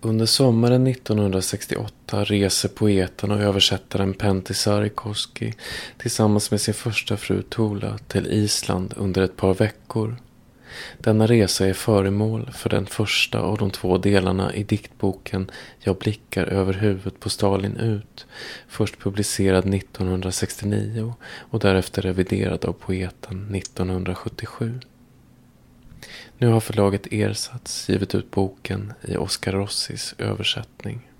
Under sommaren 1968 reser poeten och översättaren Pentti Sarikoski tillsammans med sin första fru Tula till Island under ett par veckor. Denna resa är föremål för den första av de två delarna i diktboken Jag blickar över huvudet på Stalin ut. Först publicerad 1969 och därefter reviderad av poeten 1977. Nu har förlaget Ersatz givit ut boken i Oscar Rossis översättning.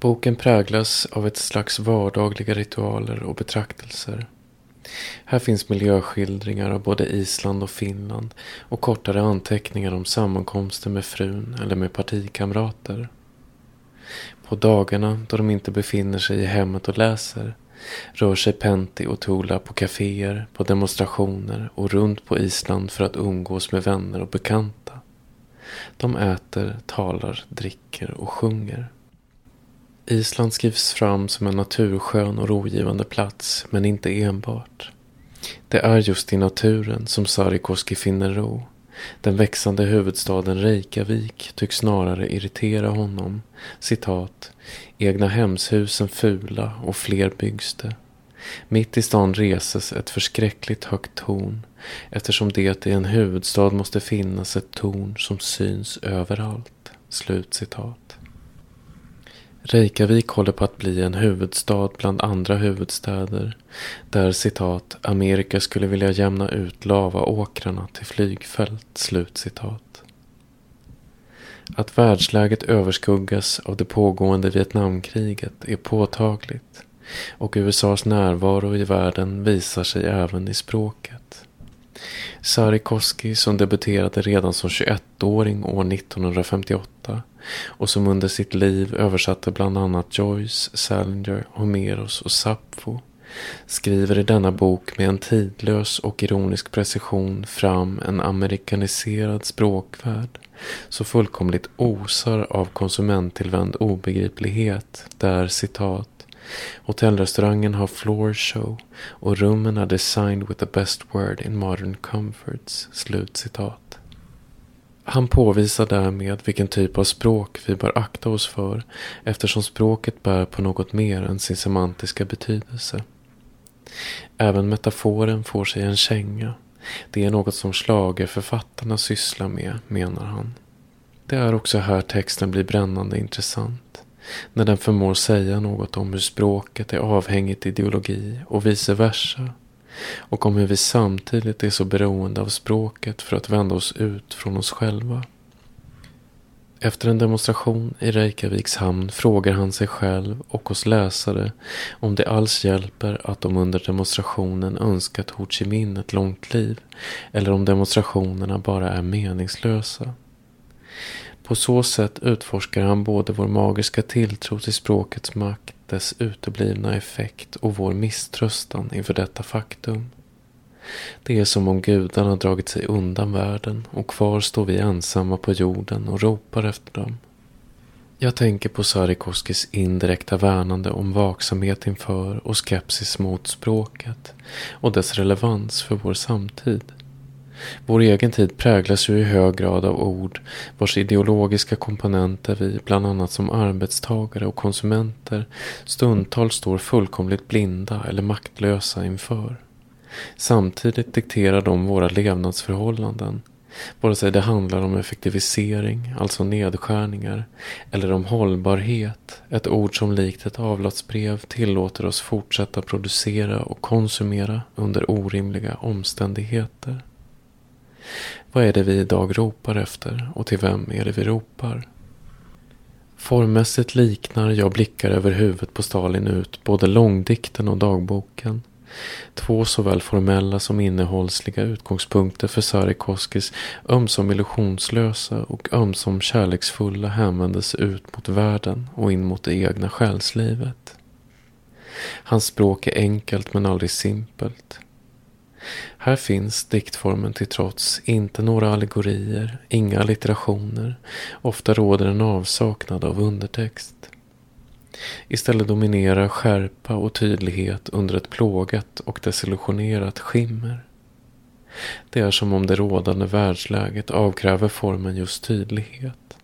Boken präglas av ett slags vardagliga ritualer och betraktelser. Här finns miljöskildringar av både Island och Finland och kortare anteckningar om sammankomster med frun eller med partikamrater. På dagarna då de inte befinner sig i hemmet och läser rör sig Pentti och Tula på kaféer, på demonstrationer och runt på Island för att umgås med vänner och bekanta. De äter, talar, dricker och sjunger. Island skrivs fram som en naturskön och rogivande plats, men inte enbart. Det är just i naturen som Sarikoski finner ro. Den växande huvudstaden Reykjavik tycks snarare irritera honom. Citat. Egna hemshusen fula och fler byggs det. Mitt i stan reses ett förskräckligt högt torn eftersom det i en huvudstad måste finnas ett torn som syns överallt. Slut citat. Reykjavik håller på att bli en huvudstad bland andra huvudstäder där citat Amerika skulle vilja jämna ut lavaåkrarna till flygfält. Slut citat. Att världsläget överskuggas av det pågående Vietnamkriget är påtagligt och USAs närvaro i världen visar sig även i språket. Sarikoski som debuterade redan som 21-åring år 1958 och som under sitt liv översatte bland annat Joyce, Salinger, Homeros och Sappho skriver i denna bok med en tidlös och ironisk precision fram en amerikaniserad språkvärld så fullkomligt osar av konsumenttillvänd obegriplighet där citat Hotellrestaurangen har floor show och rummen är designed with the best word in modern comforts. Slut citat. Han påvisar därmed vilken typ av språk vi bör akta oss för eftersom språket bär på något mer än sin semantiska betydelse. Även metaforen får sig en känga. Det är något som slagerförfattarna sysslar med, menar han. Det är också här texten blir brännande intressant. När den förmår säga något om hur språket är avhängigt ideologi och vice versa och om hur vi samtidigt är så beroende av språket för att vända oss ut från oss själva. Efter en demonstration i Reykjaviks hamn frågar han sig själv och oss läsare om det alls hjälper att de under demonstrationen önskat Ho Chi Minh ett långt liv eller om demonstrationerna bara är meningslösa. På så sätt utforskar han både vår magiska tilltro till språkets makt dess uteblivna effekt och vår misströstan inför detta faktum. Det är som om gudarna dragit sig undan världen och kvar står vi ensamma på jorden och ropar efter dem. Jag tänker på Sarikoskis indirekta värnande om vaksamhet inför och skepsis mot språket och dess relevans för vår samtid. Vår egen tid präglas ju i hög grad av ord vars ideologiska komponenter vi, bland annat som arbetstagare och konsumenter, stundtals står fullkomligt blinda eller maktlösa inför. Samtidigt dikterar de våra levnadsförhållanden, vare sig det handlar om effektivisering, alltså nedskärningar, eller om hållbarhet, ett ord som likt ett avlatsbrev tillåter oss fortsätta producera och konsumera under orimliga omständigheter. Vad är det vi idag ropar efter och till vem är det vi ropar? Formmässigt liknar Jag blickar över huvudet på Stalin ut både långdikten och dagboken. Två såväl formella som innehållsliga utgångspunkter för Sarikoskis ömsom illusionslösa och ömsom kärleksfulla hänvändelse ut mot världen och in mot det egna själslivet. Hans språk är enkelt men aldrig simpelt. Här finns diktformen till trots inte några allegorier, inga allitterationer. Ofta råder en avsaknad av undertext. Istället dominerar skärpa och tydlighet under ett plågat och desillusionerat skimmer. Det är som om det rådande världsläget avkräver formen just tydlighet.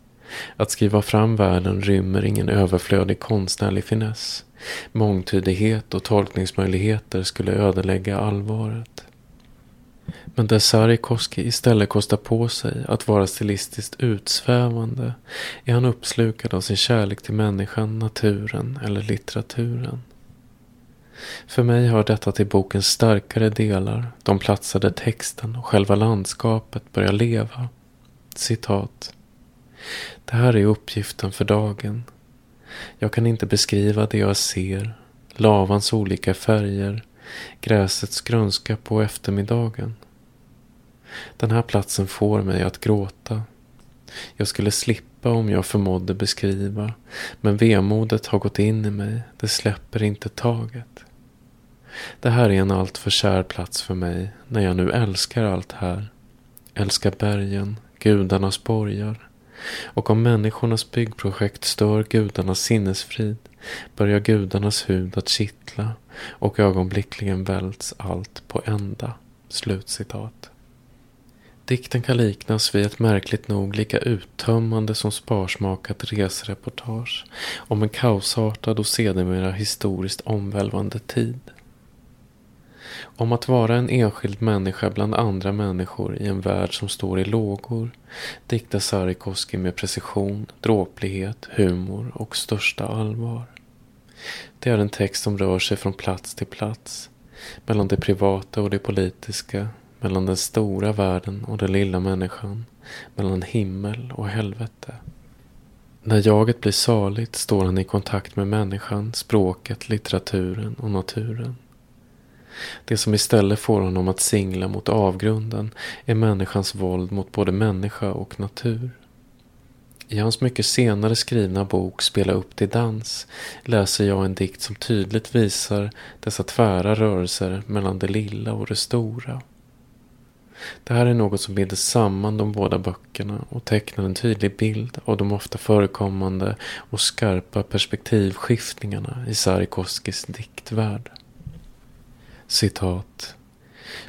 Att skriva fram världen rymmer ingen överflödig konstnärlig finess. Mångtydighet och tolkningsmöjligheter skulle ödelägga allvaret. Men där Sarikoski istället kostar på sig att vara stilistiskt utsvävande är han uppslukad av sin kärlek till människan, naturen eller litteraturen. För mig hör detta till bokens starkare delar, de platser där texten och själva landskapet börjar leva. Citat. Det här är uppgiften för dagen. Jag kan inte beskriva det jag ser, lavans olika färger, gräsets grönska på eftermiddagen. Den här platsen får mig att gråta. Jag skulle slippa om jag förmådde beskriva, men vemodet har gått in i mig, det släpper inte taget. Det här är en alltför kär plats för mig när jag nu älskar allt här. Älskar bergen, gudarnas borgar. Och om människornas byggprojekt stör gudarnas sinnesfrid börjar gudarnas hud att kittla och ögonblickligen välts allt på ända. Slutcitat. Dikten kan liknas vid ett märkligt nog lika uttömmande som sparsmakat resereportage om en kaosartad och sedermera historiskt omvälvande tid. Om att vara en enskild människa bland andra människor i en värld som står i lågor diktar Sarikoski med precision, dråplighet, humor och största allvar. Det är en text som rör sig från plats till plats, mellan det privata och det politiska, mellan den stora världen och den lilla människan, mellan himmel och helvete. När jaget blir saligt står han i kontakt med människan, språket, litteraturen och naturen. Det som istället får honom att singla mot avgrunden är människans våld mot både människa och natur. I hans mycket senare skrivna bok Spela upp till dans läser jag en dikt som tydligt visar dessa tvära rörelser mellan det lilla och det stora. Det här är något som binder samman de båda böckerna och tecknar en tydlig bild av de ofta förekommande och skarpa perspektivskiftningarna i Sarikoskis diktvärld. Citat.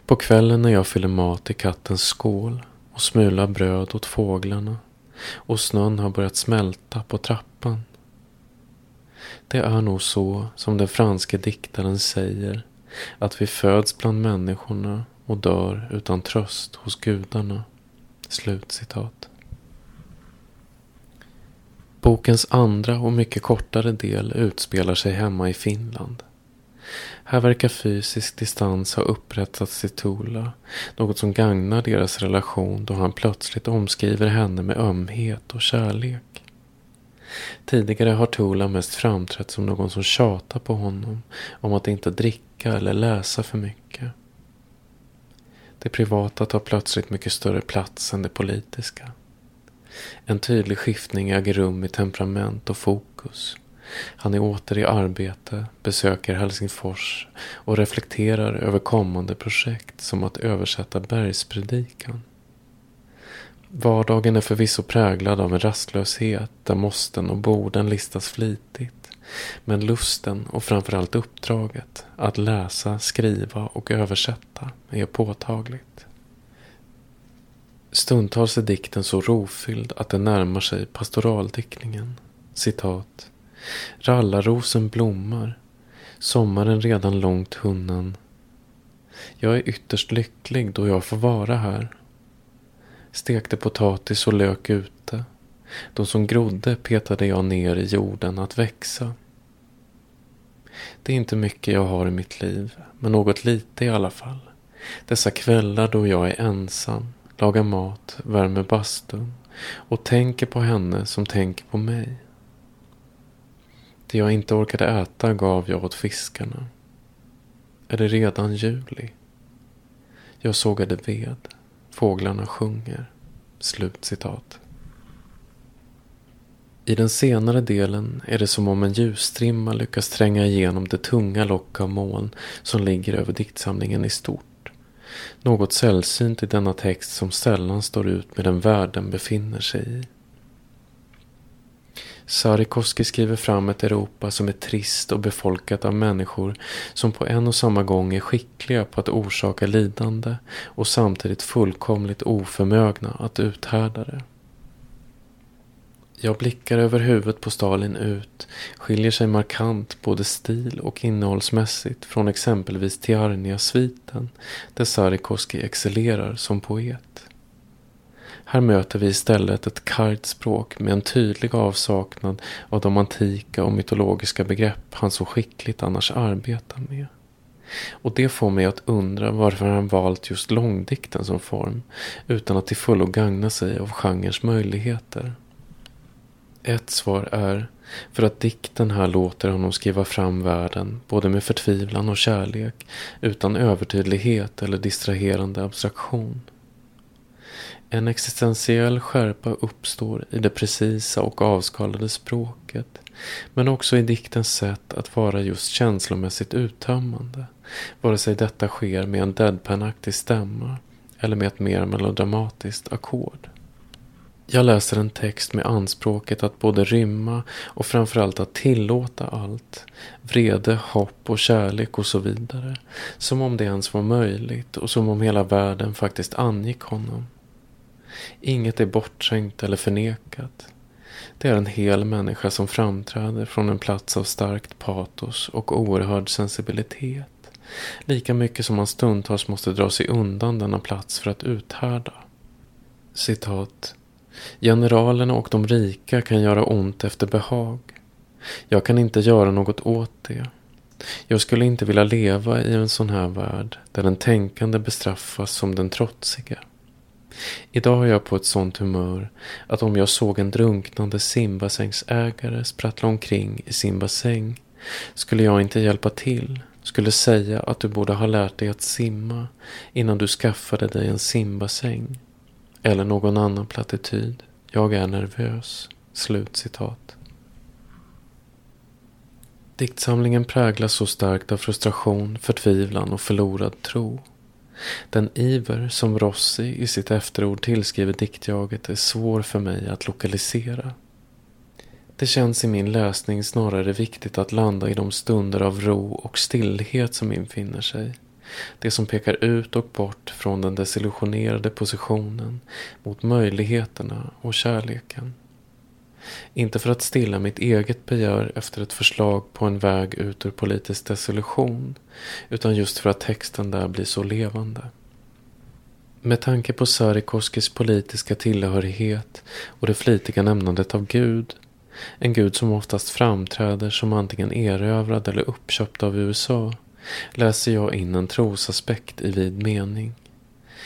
På kvällen när jag fyller mat i kattens skål och smular bröd åt fåglarna och snön har börjat smälta på trappan. Det är nog så som den franske diktaren säger att vi föds bland människorna och dör utan tröst hos gudarna. Slutcitat. Bokens andra och mycket kortare del utspelar sig hemma i Finland. Här verkar fysisk distans ha upprättats i Tula. Något som gagnar deras relation då han plötsligt omskriver henne med ömhet och kärlek. Tidigare har Tula mest framträtt som någon som tjatar på honom om att inte dricka eller läsa för mycket. Det privata tar plötsligt mycket större plats än det politiska. En tydlig skiftning äger rum i temperament och fokus. Han är åter i arbete, besöker Helsingfors och reflekterar över kommande projekt som att översätta Bergspredikan. Vardagen är förvisso präglad av en rastlöshet där måsten och borden listas flitigt. Men lusten och framförallt uppdraget att läsa, skriva och översätta är påtagligt. Stundtals är dikten så rofylld att den närmar sig pastoraldiktningen. Citat. Rallarrosen blommar. Sommaren redan långt hunnen. Jag är ytterst lycklig då jag får vara här. Stekte potatis och lök ute. De som grodde petade jag ner i jorden att växa. Det är inte mycket jag har i mitt liv, men något lite i alla fall. Dessa kvällar då jag är ensam, lagar mat, värmer bastun och tänker på henne som tänker på mig. Det jag inte orkade äta gav jag åt fiskarna. Är det redan juli? Jag sågade ved. Fåglarna sjunger. Slut citat. I den senare delen är det som om en ljusstrimma lyckas tränga igenom det tunga lock av moln som ligger över diktsamlingen i stort. Något sällsynt i denna text som sällan står ut med den värld den befinner sig i. Sarikoski skriver fram ett Europa som är trist och befolkat av människor som på en och samma gång är skickliga på att orsaka lidande och samtidigt fullkomligt oförmögna att uthärda det. Jag blickar över huvudet på Stalin ut, skiljer sig markant både stil och innehållsmässigt från exempelvis Tiarnia-sviten, där Sarikoski excellerar som poet. Här möter vi istället ett kargt språk med en tydlig avsaknad av de antika och mytologiska begrepp han så skickligt annars arbetar med. Och det får mig att undra varför han valt just långdikten som form utan att till fullo gagna sig av genrens möjligheter. Ett svar är för att dikten här låter honom skriva fram världen både med förtvivlan och kärlek utan övertydlighet eller distraherande abstraktion. En existentiell skärpa uppstår i det precisa och avskalade språket men också i diktens sätt att vara just känslomässigt uttömmande vare sig detta sker med en deadpanaktig stämma eller med ett mer melodramatiskt ackord. Jag läser en text med anspråket att både rymma och framförallt att tillåta allt. Vrede, hopp och kärlek och så vidare. Som om det ens var möjligt och som om hela världen faktiskt angick honom. Inget är bortskänkt eller förnekat. Det är en hel människa som framträder från en plats av starkt patos och oerhörd sensibilitet. Lika mycket som man stundtals måste dra sig undan denna plats för att uthärda. Citat. Generalerna och de rika kan göra ont efter behag. Jag kan inte göra något åt det. Jag skulle inte vilja leva i en sån här värld där den tänkande bestraffas som den trotsiga. Idag är jag på ett sånt humör att om jag såg en drunknande simbassängsägare sprattla omkring i sin bassäng skulle jag inte hjälpa till, skulle säga att du borde ha lärt dig att simma innan du skaffade dig en simbassäng. Eller någon annan plattityd. Jag är nervös. Slutcitat. Diktsamlingen präglas så starkt av frustration, förtvivlan och förlorad tro. Den iver som Rossi i sitt efterord tillskriver diktjaget är svår för mig att lokalisera. Det känns i min läsning snarare viktigt att landa i de stunder av ro och stillhet som infinner sig. Det som pekar ut och bort från den desillusionerade positionen mot möjligheterna och kärleken. Inte för att stilla mitt eget begär efter ett förslag på en väg ut ur politisk desillusion, utan just för att texten där blir så levande. Med tanke på Sarikoskis politiska tillhörighet och det flitiga nämnandet av Gud, en Gud som oftast framträder som antingen erövrad eller uppköpt av USA, läser jag in en trosaspekt i vid mening.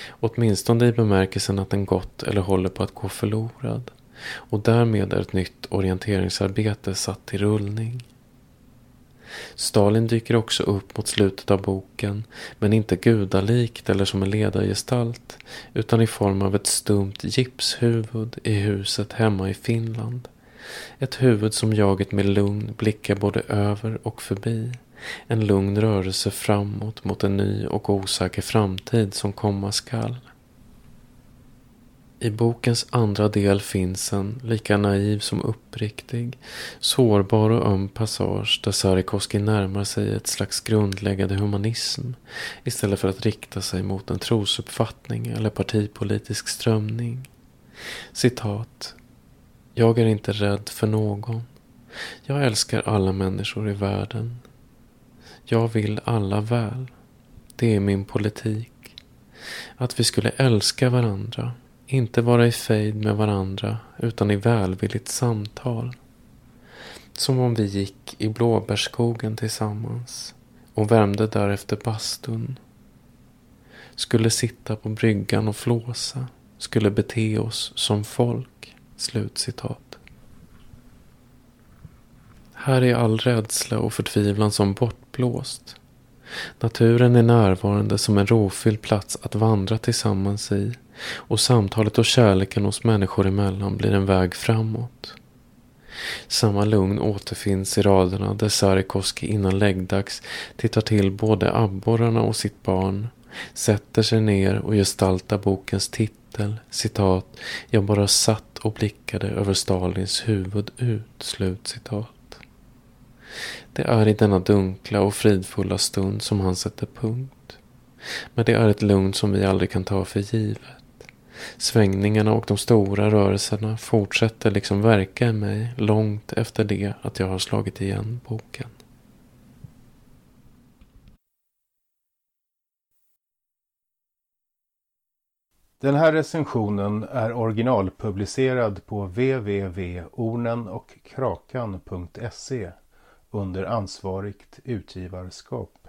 Åtminstone i bemärkelsen att den gått eller håller på att gå förlorad och därmed är ett nytt orienteringsarbete satt i rullning. Stalin dyker också upp mot slutet av boken, men inte gudalikt eller som en ledargestalt, utan i form av ett stumt gipshuvud i huset hemma i Finland. Ett huvud som jaget med lugn blickar både över och förbi. En lugn rörelse framåt mot en ny och osäker framtid som komma skall. I bokens andra del finns en, lika naiv som uppriktig, sårbar och öm passage där Sarikoski närmar sig ett slags grundläggande humanism istället för att rikta sig mot en trosuppfattning eller partipolitisk strömning. Citat. Jag är inte rädd för någon. Jag älskar alla människor i världen. Jag vill alla väl. Det är min politik. Att vi skulle älska varandra inte vara i fejd med varandra utan i välvilligt samtal. Som om vi gick i blåbärsskogen tillsammans och värmde därefter bastun. Skulle sitta på bryggan och flåsa. Skulle bete oss som folk. Slutcitat. Här är all rädsla och förtvivlan som bortblåst. Naturen är närvarande som en rofylld plats att vandra tillsammans i och samtalet och kärleken hos människor emellan blir en väg framåt. Samma lugn återfinns i raderna där Sarikoski innan läggdags tittar till både abborrarna och sitt barn, sätter sig ner och gestaltar bokens titel, citat, jag bara satt och blickade över Stalins huvud ut, slut citat. Det är i denna dunkla och fridfulla stund som han sätter punkt. Men det är ett lugn som vi aldrig kan ta för givet. Svängningarna och de stora rörelserna fortsätter liksom verka i mig långt efter det att jag har slagit igen boken. Den här recensionen är originalpublicerad på www.ornenochkrakan.se under ansvarigt utgivarskap.